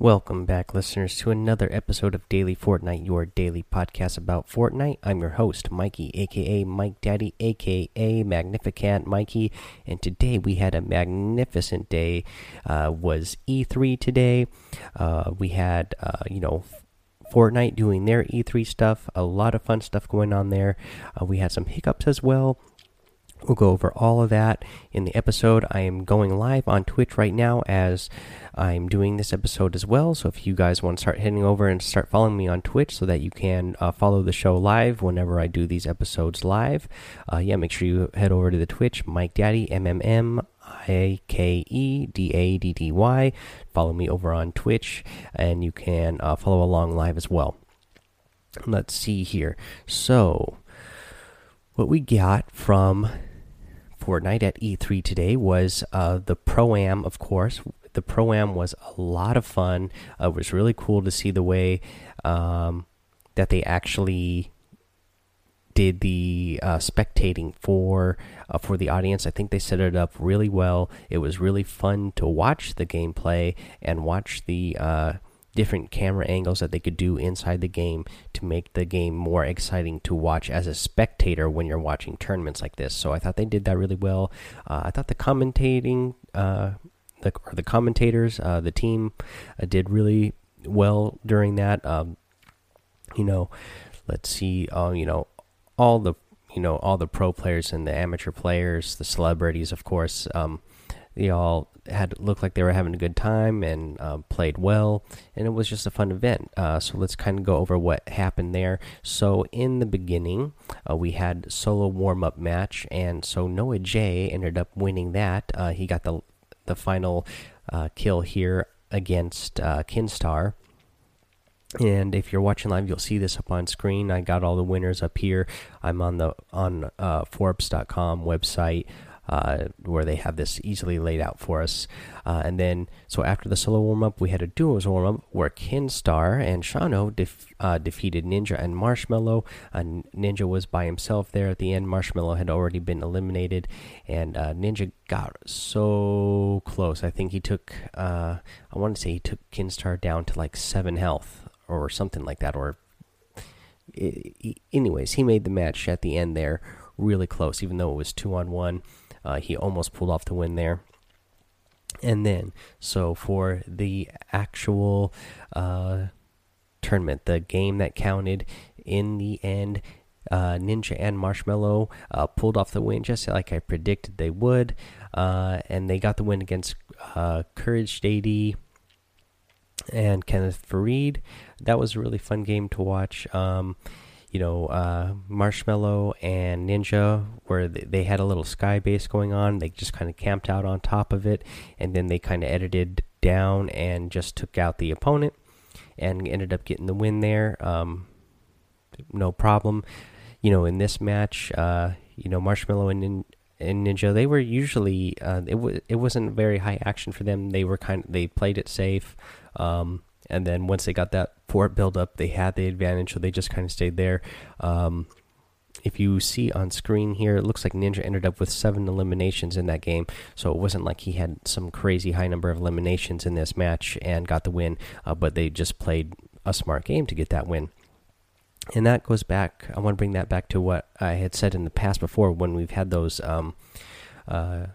Welcome back, listeners, to another episode of Daily Fortnite, your daily podcast about Fortnite. I'm your host, Mikey, aka Mike Daddy, aka Magnificent Mikey, and today we had a magnificent day. Uh, was E3 today? Uh, we had, uh, you know, Fortnite doing their E3 stuff. A lot of fun stuff going on there. Uh, we had some hiccups as well. We'll go over all of that in the episode. I am going live on Twitch right now as I'm doing this episode as well. So if you guys want to start heading over and start following me on Twitch so that you can uh, follow the show live whenever I do these episodes live, uh, yeah, make sure you head over to the Twitch, Mike Daddy, M M M I K E D A D D Y. Follow me over on Twitch, and you can uh, follow along live as well. Let's see here. So, what we got from Fortnite at E3 today was uh, the Pro Am, of course. The Pro Am was a lot of fun. Uh, it was really cool to see the way um, that they actually did the uh, spectating for uh, for the audience. I think they set it up really well. It was really fun to watch the gameplay and watch the uh, different camera angles that they could do inside the game to make the game more exciting to watch as a spectator when you're watching tournaments like this. So I thought they did that really well. Uh, I thought the commentating, uh, the the commentators, uh, the team uh, did really well during that. Um, you know, let's see, uh, you know, all the you know all the pro players and the amateur players, the celebrities, of course. Um, they all had looked like they were having a good time and uh, played well, and it was just a fun event. Uh, so let's kind of go over what happened there. So in the beginning, uh, we had solo warm up match, and so Noah J ended up winning that. Uh, he got the the final uh, kill here against uh, Kinstaar. And if you're watching live, you'll see this up on screen. I got all the winners up here. I'm on the on Forbes.com website where they have this easily laid out for us. Uh, and then, so after the solo warm up, we had a duos warm up where Kinstaar and Shano def uh, defeated Ninja and Marshmello. Uh, Ninja was by himself there at the end. Marshmello had already been eliminated, and uh, Ninja got so close. I think he took, uh, I want to say he took Kinstaar down to like seven health or something like that. Or, anyways, he made the match at the end there really close, even though it was two on one. Uh, he almost pulled off the win there. And then, so for the actual uh, tournament, the game that counted in the end, uh, Ninja and Marshmello uh, pulled off the win just like I predicted they would. Uh, and they got the win against uh, Courage JD and Kenneth Faried. That was a really fun game to watch. Um, you know, uh, Marshmello and Ninja, where they had a little sky base going on. They just kind of camped out on top of it, and then they kind of edited down and just took out the opponent and ended up getting the win there. Um, no problem. You know, in this match, uh, you know, Marshmello and, and Ninja, they were usually uh, it was it wasn't very high action for them. They were kind of they played it safe. Um, and then once they got that fort build up, they had the advantage, so they just kind of stayed there. Um, if you see on screen here, it looks like Ninja ended up with seven eliminations in that game. So it wasn't like he had some crazy high number of eliminations in this match and got the win, uh, but they just played a smart game to get that win. And that goes back, I want to bring that back to what I had said in the past before when we've had those um, uh,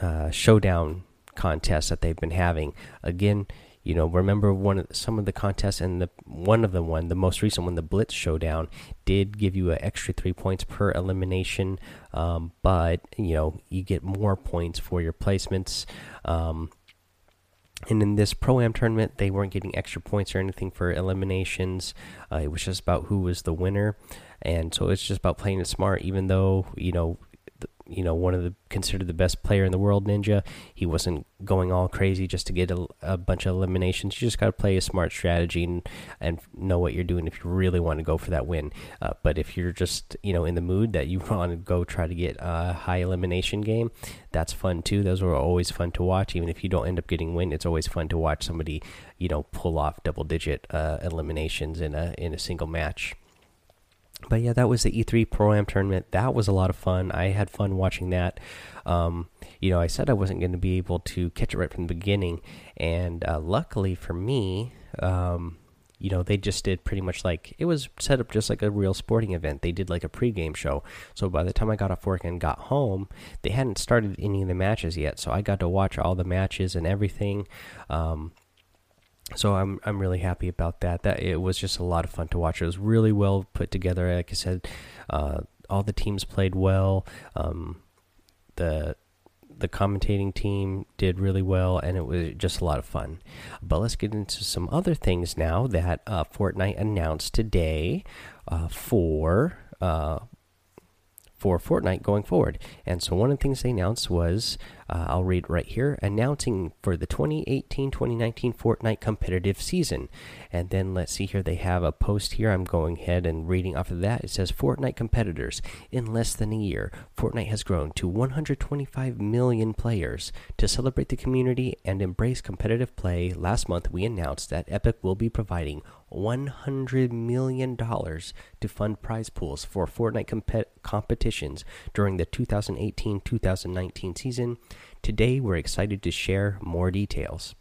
uh, showdown contests that they've been having. Again, you know remember one of some of the contests and the one of them one the most recent one the blitz showdown did give you an extra three points per elimination um, but you know you get more points for your placements um, and in this pro am tournament they weren't getting extra points or anything for eliminations. Uh, it was just about who was the winner and so it's just about playing it smart even though you know you know one of the considered the best player in the world ninja. He wasn't going all crazy just to get a, a bunch of eliminations. You just got to play a smart strategy and, and know what you're doing if you really want to go for that win. Uh, but if you're just you know in the mood that you want to go try to get a high elimination game that's fun too. Those are always fun to watch. Even if you don't end up getting win it's always fun to watch somebody you know pull off double digit uh, eliminations in a in a single match but yeah, that was the E3 Pro Am tournament. That was a lot of fun. I had fun watching that. Um, you know, I said I wasn't going to be able to catch it right from the beginning, and uh, luckily for me, um, you know, they just did pretty much like it was set up just like a real sporting event. They did like a pregame show. So by the time I got off work and got home, they hadn't started any of the matches yet. So I got to watch all the matches and everything. Um, so I'm I'm really happy about that. That it was just a lot of fun to watch. It was really well put together. Like I said, uh, all the teams played well. Um, the the commentating team did really well, and it was just a lot of fun. But let's get into some other things now that uh, Fortnite announced today uh, for uh, for Fortnite going forward. And so one of the things they announced was uh, I'll read right here announcing for the 2018 2019 Fortnite competitive season. And then let's see here, they have a post here. I'm going ahead and reading off of that. It says Fortnite competitors. In less than a year, Fortnite has grown to 125 million players. To celebrate the community and embrace competitive play, last month we announced that Epic will be providing $100 million to fund prize pools for Fortnite comp competitions during the 2018 2019 season. Today, we're excited to share more details.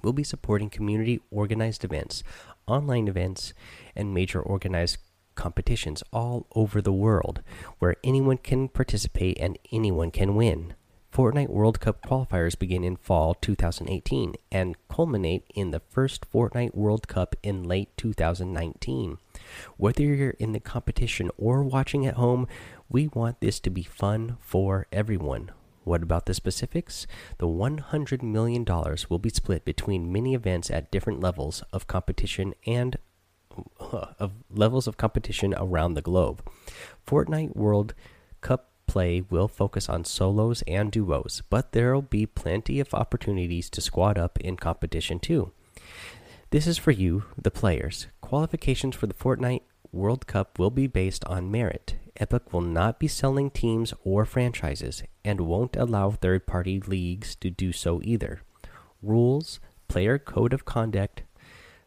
We'll be supporting community organized events, online events, and major organized competitions all over the world where anyone can participate and anyone can win. Fortnite World Cup qualifiers begin in fall 2018 and culminate in the first Fortnite World Cup in late 2019. Whether you're in the competition or watching at home, we want this to be fun for everyone. What about the specifics? The $100 million will be split between many events at different levels of competition and uh, of levels of competition around the globe. Fortnite World Cup play will focus on solos and duos, but there'll be plenty of opportunities to squad up in competition too. This is for you, the players. Qualifications for the Fortnite World Cup will be based on merit. Epic will not be selling teams or franchises and won't allow third party leagues to do so either. Rules, player code of conduct,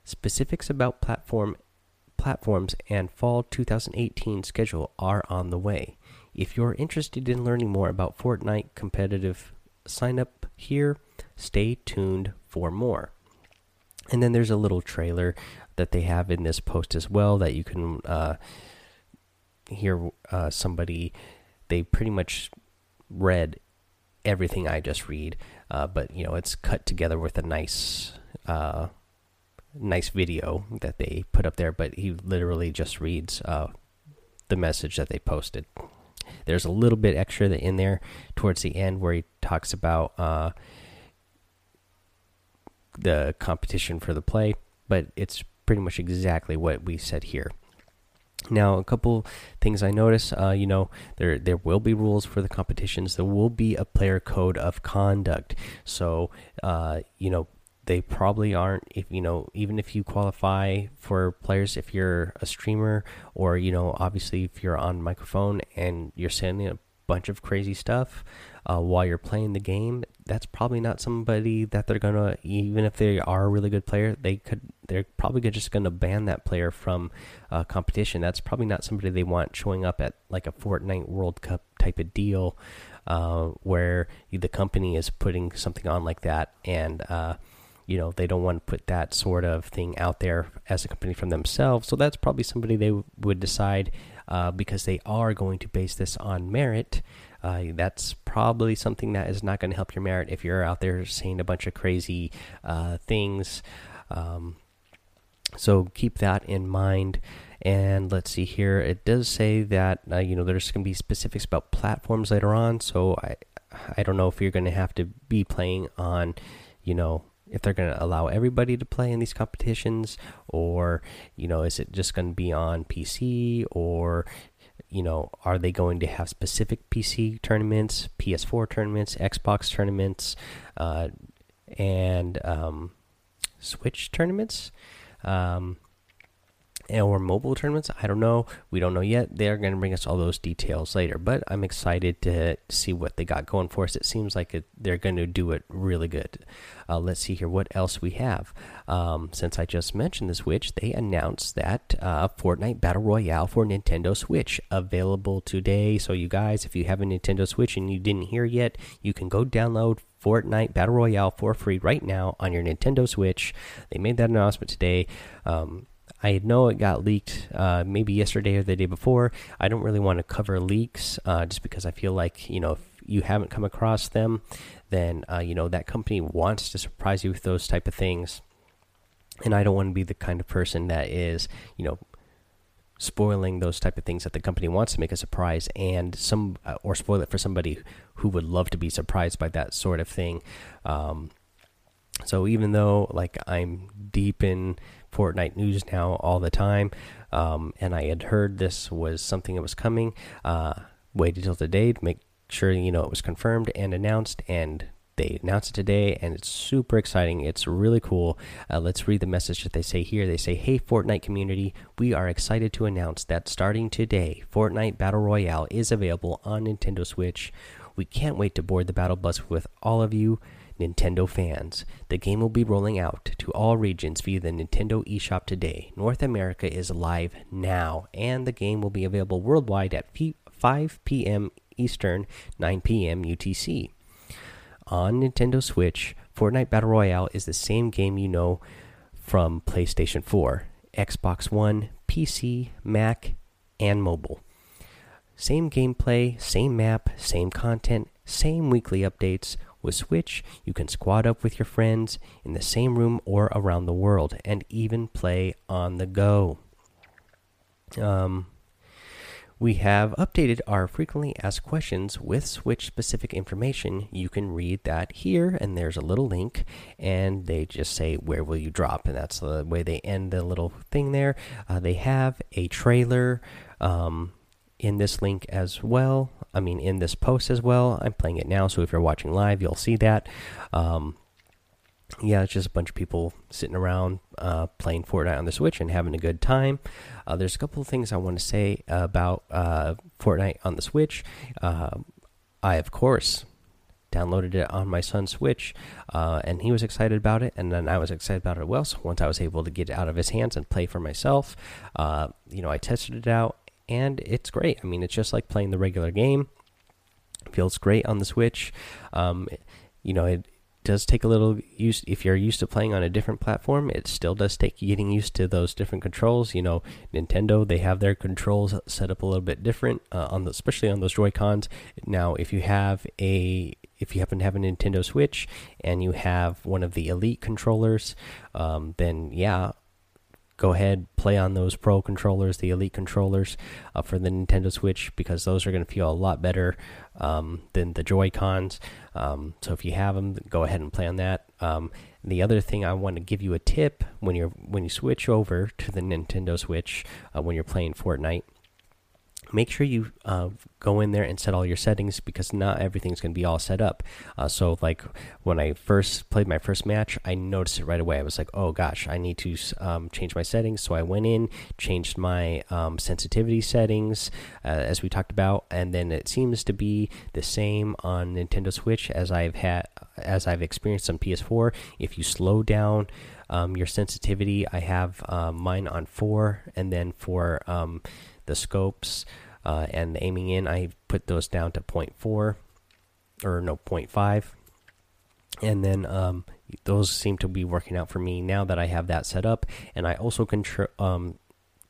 specifics about platform platforms and fall 2018 schedule are on the way. If you're interested in learning more about Fortnite competitive, sign up here. Stay tuned for more. And then there's a little trailer that they have in this post as well that you can uh, hear uh, somebody. They pretty much read everything I just read, uh, but you know it's cut together with a nice, uh, nice video that they put up there. But he literally just reads uh, the message that they posted. There's a little bit extra in there towards the end where he talks about uh, the competition for the play, but it's pretty much exactly what we said here. Now, a couple things I notice. Uh, you know, there there will be rules for the competitions. There will be a player code of conduct. So, uh, you know, they probably aren't if you know even if you qualify for players if you're a streamer or you know obviously if you're on microphone and you're sending a bunch of crazy stuff uh, while you're playing the game that's probably not somebody that they're gonna even if they are a really good player they could they're probably just gonna ban that player from uh, competition. That's probably not somebody they want showing up at like a Fortnite World Cup type of deal uh, where the company is putting something on like that and uh, you know they don't want to put that sort of thing out there as a company from themselves. So that's probably somebody they would decide uh, because they are going to base this on merit uh, that's probably something that is not going to help your merit if you're out there saying a bunch of crazy uh, things. Um, so keep that in mind. And let's see here. It does say that uh, you know there's going to be specifics about platforms later on. So i i don't know if you're going to have to be playing on you know if they're going to allow everybody to play in these competitions or you know is it just going to be on pc or you know, are they going to have specific PC tournaments, PS4 tournaments, Xbox tournaments, uh, and um, Switch tournaments? Um, or mobile tournaments. I don't know. We don't know yet. They're going to bring us all those details later. But I'm excited to see what they got going for us. It seems like it, they're going to do it really good. Uh, let's see here what else we have. Um, since I just mentioned the Switch, they announced that uh, Fortnite Battle Royale for Nintendo Switch available today. So you guys, if you have a Nintendo Switch and you didn't hear yet, you can go download Fortnite Battle Royale for free right now on your Nintendo Switch. They made that announcement today. Um, I know it got leaked uh, maybe yesterday or the day before. I don't really want to cover leaks uh, just because I feel like, you know, if you haven't come across them, then, uh, you know, that company wants to surprise you with those type of things. And I don't want to be the kind of person that is, you know, spoiling those type of things that the company wants to make a surprise and some uh, or spoil it for somebody who would love to be surprised by that sort of thing um, so even though like i'm deep in Fortnite news now all the time, um, and I had heard this was something that was coming. Uh, waited till today to make sure you know it was confirmed and announced, and they announced it today, and it's super exciting. It's really cool. Uh, let's read the message that they say here. They say, "Hey Fortnite community, we are excited to announce that starting today, Fortnite Battle Royale is available on Nintendo Switch. We can't wait to board the battle bus with all of you." Nintendo fans. The game will be rolling out to all regions via the Nintendo eShop today. North America is live now, and the game will be available worldwide at 5 p.m. Eastern, 9 p.m. UTC. On Nintendo Switch, Fortnite Battle Royale is the same game you know from PlayStation 4, Xbox One, PC, Mac, and mobile. Same gameplay, same map, same content, same weekly updates with Switch, you can squad up with your friends in the same room or around the world, and even play on the go. Um, we have updated our frequently asked questions with Switch specific information. You can read that here, and there's a little link, and they just say, Where will you drop? And that's the way they end the little thing there. Uh, they have a trailer. Um, in this link as well. I mean, in this post as well. I'm playing it now, so if you're watching live, you'll see that. Um, yeah, it's just a bunch of people sitting around uh, playing Fortnite on the Switch and having a good time. Uh, there's a couple of things I want to say about uh, Fortnite on the Switch. Uh, I, of course, downloaded it on my son's Switch, uh, and he was excited about it, and then I was excited about it as well. So once I was able to get it out of his hands and play for myself, uh, you know, I tested it out, and it's great. I mean, it's just like playing the regular game. feels great on the Switch. Um, you know, it does take a little use if you're used to playing on a different platform. It still does take getting used to those different controls. You know, Nintendo they have their controls set up a little bit different uh, on the, especially on those Joy Cons. Now, if you have a if you happen to have a Nintendo Switch and you have one of the Elite controllers, um, then yeah, go ahead play on those pro controllers the elite controllers uh, for the nintendo switch because those are going to feel a lot better um, than the joy cons. Um, so if you have them go ahead and play on that. Um, the other thing i want to give you a tip when you're when you switch over to the nintendo switch uh, when you're playing fortnite make sure you uh, go in there and set all your settings because not everything's going to be all set up. Uh, so, like when I first played my first match, I noticed it right away. I was like, oh gosh, I need to um, change my settings. So I went in, changed my um, sensitivity settings, uh, as we talked about, and then it seems to be the same on Nintendo Switch as I've had as I've experienced on PS4. If you slow down um, your sensitivity, I have uh, mine on four, and then for um, the scopes uh, and aiming in, I put those down to 0.4 or no 0.5. And then um, those seem to be working out for me now that I have that set up. And I also control um,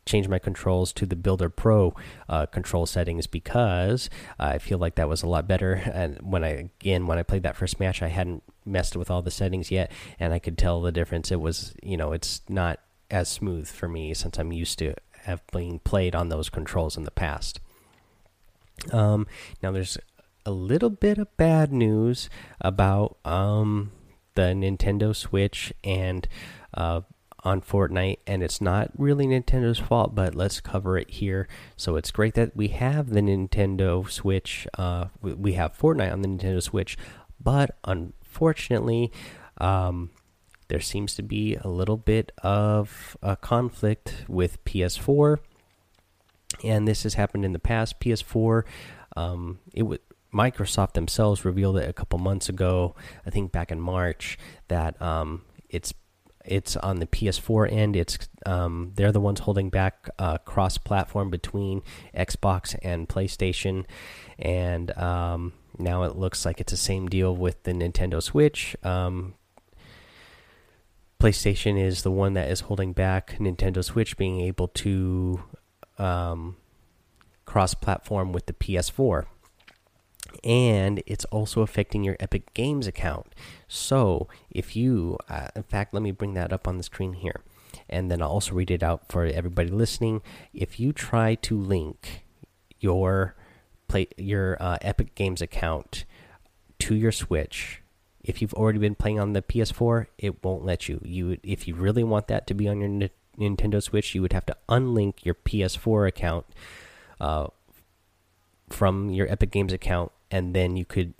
change my controls to the Builder Pro uh, control settings because I feel like that was a lot better. And when I again when I played that first match, I hadn't messed with all the settings yet, and I could tell the difference. It was you know it's not as smooth for me since I'm used to have been played on those controls in the past. Um, now there's a little bit of bad news about um, the Nintendo Switch and uh, on Fortnite, and it's not really Nintendo's fault, but let's cover it here. So it's great that we have the Nintendo Switch. Uh, we have Fortnite on the Nintendo Switch, but unfortunately, um, there seems to be a little bit of a conflict with PS4, and this has happened in the past. PS4, um, it would. Microsoft themselves revealed it a couple months ago, I think back in March, that um, it's it's on the PS4 end. It's um, they're the ones holding back uh, cross-platform between Xbox and PlayStation, and um, now it looks like it's the same deal with the Nintendo Switch. Um, PlayStation is the one that is holding back Nintendo Switch being able to um, cross-platform with the PS4 and it's also affecting your Epic Games account. So, if you, uh, in fact, let me bring that up on the screen here, and then I'll also read it out for everybody listening. If you try to link your play your uh, Epic Games account to your Switch, if you've already been playing on the PS4, it won't let you. You, if you really want that to be on your Nintendo Switch, you would have to unlink your PS4 account. Uh, from your Epic Games account and then you could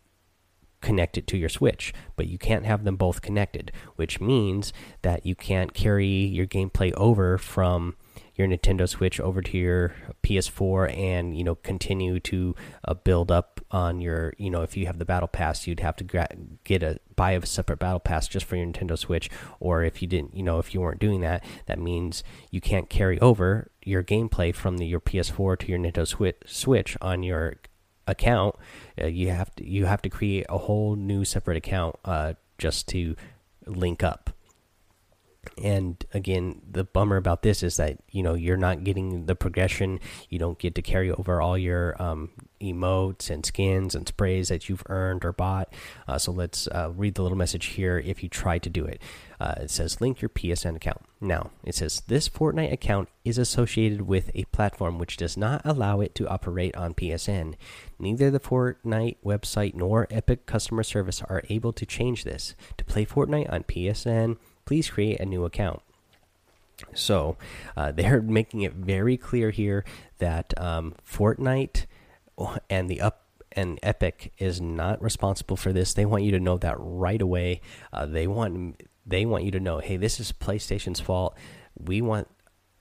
connect it to your Switch, but you can't have them both connected, which means that you can't carry your gameplay over from your Nintendo Switch over to your PS4 and you know continue to uh, build up on your you know if you have the battle pass you'd have to get a buy a separate battle pass just for your Nintendo Switch or if you didn't you know if you weren't doing that that means you can't carry over your gameplay from the, your PS4 to your Nintendo Switch on your account, uh, you have to you have to create a whole new separate account uh, just to link up. And again, the bummer about this is that you know you're not getting the progression. You don't get to carry over all your um, emotes and skins and sprays that you've earned or bought. Uh, so let's uh, read the little message here. If you try to do it, uh, it says link your PSN account. Now it says this Fortnite account is associated with a platform which does not allow it to operate on PSN. Neither the Fortnite website nor Epic customer service are able to change this. To play Fortnite on PSN please create a new account. So uh, they're making it very clear here that um, Fortnite and the up and Epic is not responsible for this. They want you to know that right away. Uh, they want they want you to know, hey, this is PlayStation's fault. We want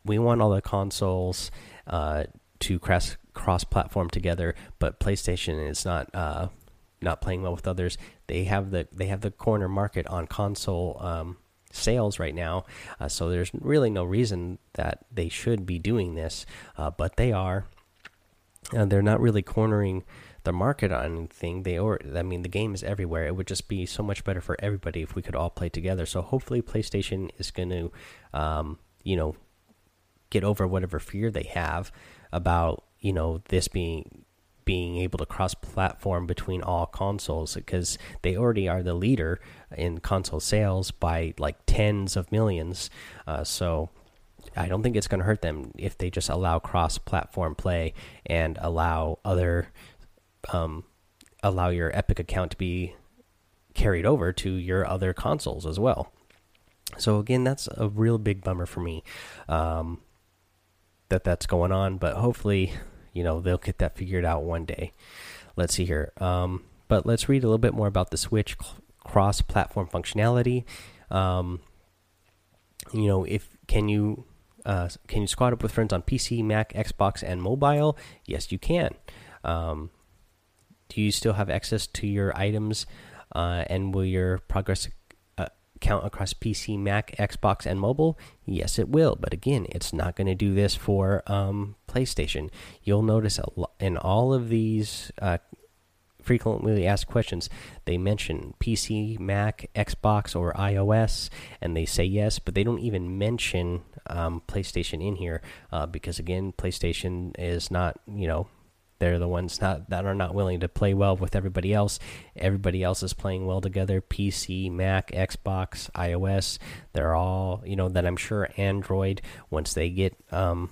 we want all the consoles uh, to cross cross platform together, but PlayStation is not uh, not playing well with others. They have the they have the corner market on console um, sales right now. Uh, so there's really no reason that they should be doing this, uh, but they are. And they're not really cornering the market on anything. They or I mean the game is everywhere. It would just be so much better for everybody if we could all play together. So hopefully PlayStation is going to, um, you know, get over whatever fear they have about you know this being being able to cross platform between all consoles because they already are the leader in console sales by like tens of millions. Uh, so I don't think it's going to hurt them if they just allow cross platform play and allow other um, allow your Epic account to be carried over to your other consoles as well. So again, that's a real big bummer for me um, that that's going on. But hopefully, you know they'll get that figured out one day. Let's see here. Um, but let's read a little bit more about the Switch cross-platform functionality. Um, you know, if can you uh, can you squad up with friends on PC, Mac, Xbox, and mobile? Yes, you can. Um, do you still have access to your items? Uh, and will your progress count across PC, Mac, Xbox, and mobile? Yes, it will. But again, it's not going to do this for um, PlayStation. You'll notice in all of these uh, frequently asked questions, they mention PC, Mac, Xbox, or iOS, and they say yes, but they don't even mention um, PlayStation in here uh, because again, PlayStation is not you know they're the ones not that are not willing to play well with everybody else. Everybody else is playing well together. PC, Mac, Xbox, iOS. They're all you know that I'm sure Android once they get um,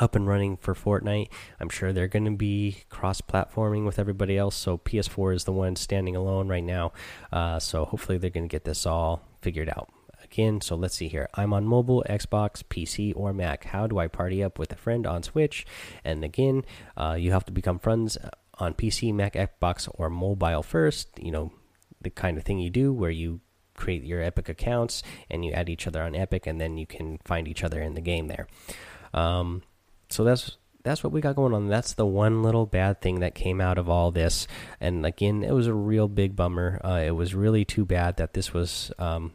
up and running for Fortnite. I'm sure they're going to be cross platforming with everybody else. So PS4 is the one standing alone right now. Uh, so hopefully they're going to get this all figured out. Again. So let's see here. I'm on mobile, Xbox, PC, or Mac. How do I party up with a friend on Switch? And again, uh, you have to become friends on PC, Mac, Xbox, or mobile first. You know, the kind of thing you do where you create your Epic accounts and you add each other on Epic, and then you can find each other in the game there. Um, so that's that's what we got going on. That's the one little bad thing that came out of all this. And again, it was a real big bummer. Uh, it was really too bad that this was um,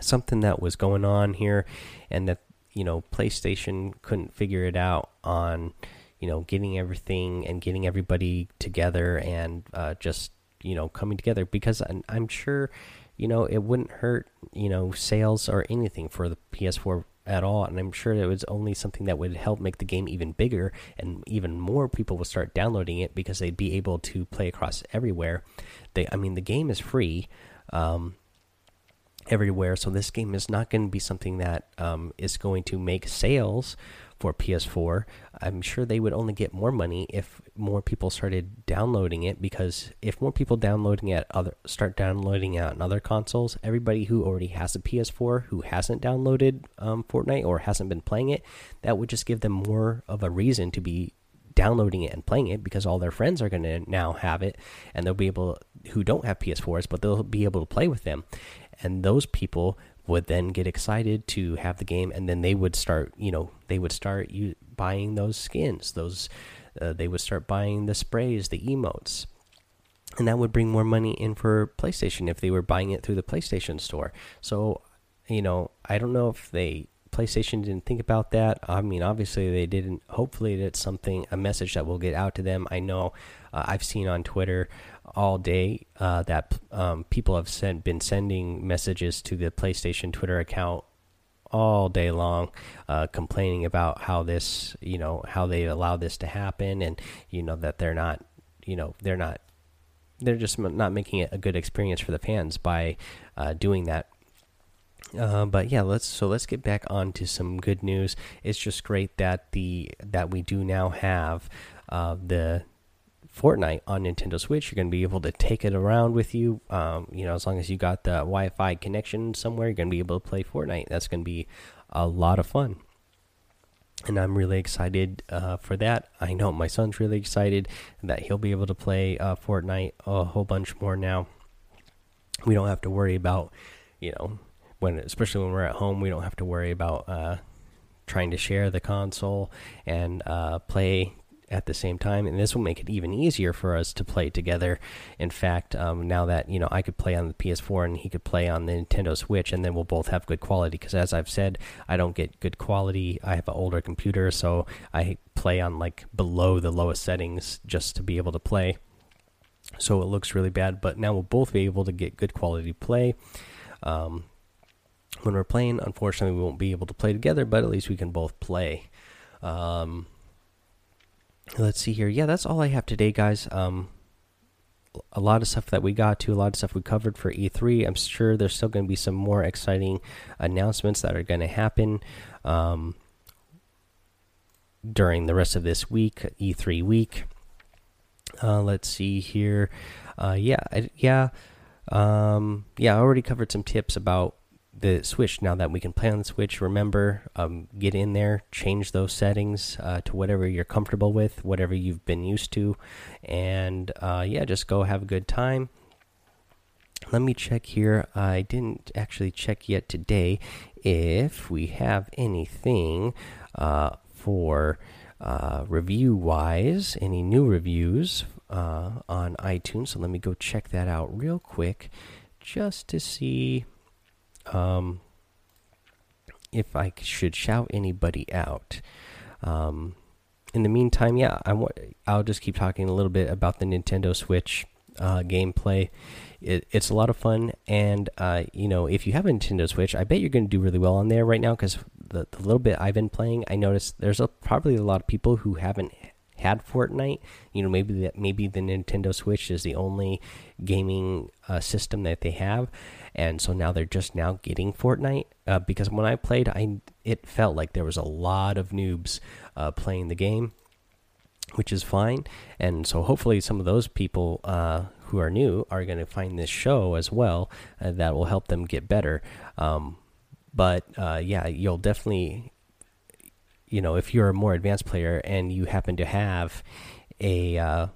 something that was going on here, and that you know PlayStation couldn't figure it out on you know getting everything and getting everybody together and uh, just you know coming together because I'm, sure you know it wouldn't hurt you know sales or anything for the PS4 at all. And i'm sure it was only something that would help make the game even bigger and even more people would start downloading it because they'd be able to play across everywhere. They i mean the game is free um, everywhere so this game is not going to be something that um, is going to make sales for PS4. I'm sure they would only get more money if more people started downloading it because if more people downloading it other start downloading it on other consoles, everybody who already has a PS4 who hasn't downloaded um, Fortnite or hasn't been playing it, that would just give them more of a reason to be downloading it and playing it because all their friends are going to now have it and they'll be able who don't have PS4s but they'll be able to play with them and those people would then get excited to have the game and then they would start you know they would start you buying those skins those uh, they would start buying the sprays the emotes and that would bring more money in for PlayStation if they were buying it through the PlayStation store so you know I don't know if they PlayStation didn't think about that. I mean, obviously they didn't. Hopefully, it's something a message that will get out to them. I know uh, I've seen on Twitter all day uh, that um, people have sent been sending messages to the PlayStation Twitter account all day long, uh, complaining about how this, you know, how they allow this to happen, and you know that they're not, you know, they're not, they're just not making it a good experience for the fans by uh, doing that. Uh, but yeah, let's so let's get back on to some good news. It's just great that the that we do now have uh, the Fortnite on Nintendo Switch. You're going to be able to take it around with you. Um, you know, as long as you got the Wi-Fi connection somewhere, you're going to be able to play Fortnite. That's going to be a lot of fun. And I'm really excited uh, for that. I know my son's really excited that he'll be able to play uh, Fortnite a whole bunch more now. We don't have to worry about, you know, when especially when we're at home, we don't have to worry about uh, trying to share the console and uh, play at the same time, and this will make it even easier for us to play together. In fact, um, now that you know I could play on the PS4 and he could play on the Nintendo Switch, and then we'll both have good quality. Because as I've said, I don't get good quality. I have an older computer, so I play on like below the lowest settings just to be able to play. So it looks really bad, but now we'll both be able to get good quality play. Um, when we're playing, unfortunately, we won't be able to play together, but at least we can both play. Um, let's see here. Yeah, that's all I have today, guys. Um, a lot of stuff that we got to, a lot of stuff we covered for E3. I'm sure there's still going to be some more exciting announcements that are going to happen um, during the rest of this week, E3 week. Uh, let's see here. Uh, yeah, I, yeah, um, yeah. I already covered some tips about the Switch now that we can play on the Switch. Remember, um, get in there, change those settings uh, to whatever you're comfortable with, whatever you've been used to, and uh, yeah, just go have a good time. Let me check here. I didn't actually check yet today if we have anything uh, for uh, review wise, any new reviews uh, on iTunes. So let me go check that out real quick just to see um, if I should shout anybody out. Um, in the meantime, yeah, I I'll just keep talking a little bit about the Nintendo Switch uh, gameplay. It, it's a lot of fun, and uh, you know, if you have a Nintendo Switch, I bet you're going to do really well on there right now because the, the little bit I've been playing, I noticed there's a, probably a lot of people who haven't had Fortnite. You know, maybe that maybe the Nintendo Switch is the only gaming uh, system that they have, and so now they're just now getting Fortnite. Uh, because when I played, I it felt like there was a lot of noobs uh, playing the game. which is fine. And so hopefully some of those people uh, who are new are going to find this show as well. Uh, that will help them get better. Um, but uh, yeah, you'll definitely, you know, if you're a more advanced player and you happen to have a uh,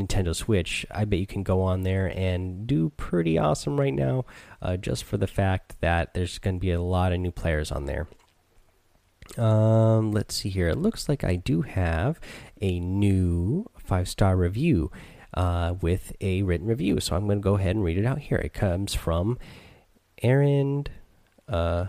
Nintendo Switch, I bet you can go on there and do pretty awesome right now, uh, just for the fact that there's going to be a lot of new players on there. Um, let's see here. It looks like I do have a new five star review uh, with a written review, so I'm going to go ahead and read it out here. It comes from Aaron. Uh,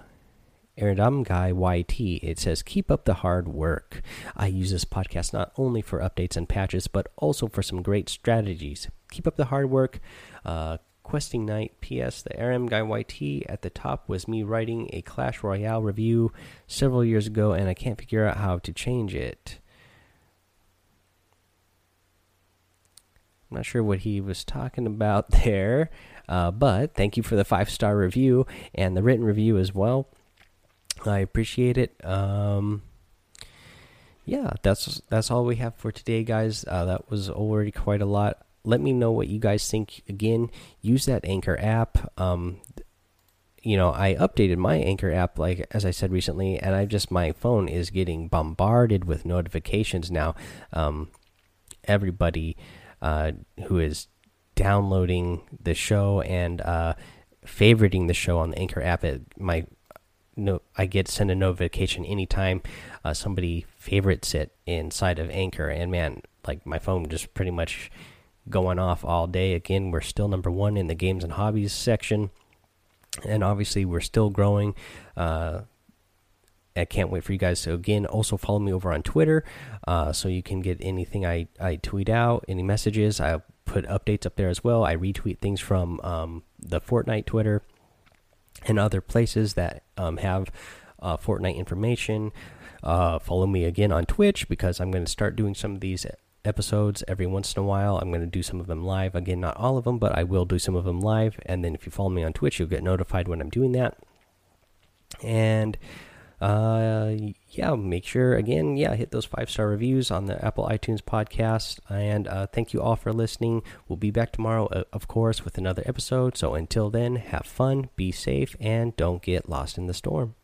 Aradam Guy YT. It says, Keep up the hard work. I use this podcast not only for updates and patches, but also for some great strategies. Keep up the hard work. Uh, Questing Night. P.S. The RM Guy YT at the top was me writing a Clash Royale review several years ago, and I can't figure out how to change it. I'm not sure what he was talking about there, uh, but thank you for the five star review and the written review as well. I appreciate it. Um, yeah, that's that's all we have for today, guys. Uh, that was already quite a lot. Let me know what you guys think. Again, use that Anchor app. Um, you know, I updated my Anchor app, like as I said recently, and I just my phone is getting bombarded with notifications now. Um, everybody uh, who is downloading the show and uh, favoriting the show on the Anchor app, it, my no, I get send a notification anytime uh, somebody favorites it inside of Anchor, and man, like my phone just pretty much going off all day. Again, we're still number one in the games and hobbies section, and obviously we're still growing. Uh, I can't wait for you guys to again also follow me over on Twitter, uh, so you can get anything I I tweet out, any messages. I put updates up there as well. I retweet things from um, the Fortnite Twitter and other places that um, have uh, Fortnite information. Uh, follow me again on Twitch because I'm going to start doing some of these episodes every once in a while. I'm going to do some of them live. Again, not all of them, but I will do some of them live. And then if you follow me on Twitch, you'll get notified when I'm doing that. And uh, yeah, make sure again, yeah, hit those five star reviews on the Apple iTunes podcast. And uh, thank you all for listening. We'll be back tomorrow, of course, with another episode. So until then, have fun, be safe, and don't get lost in the storm.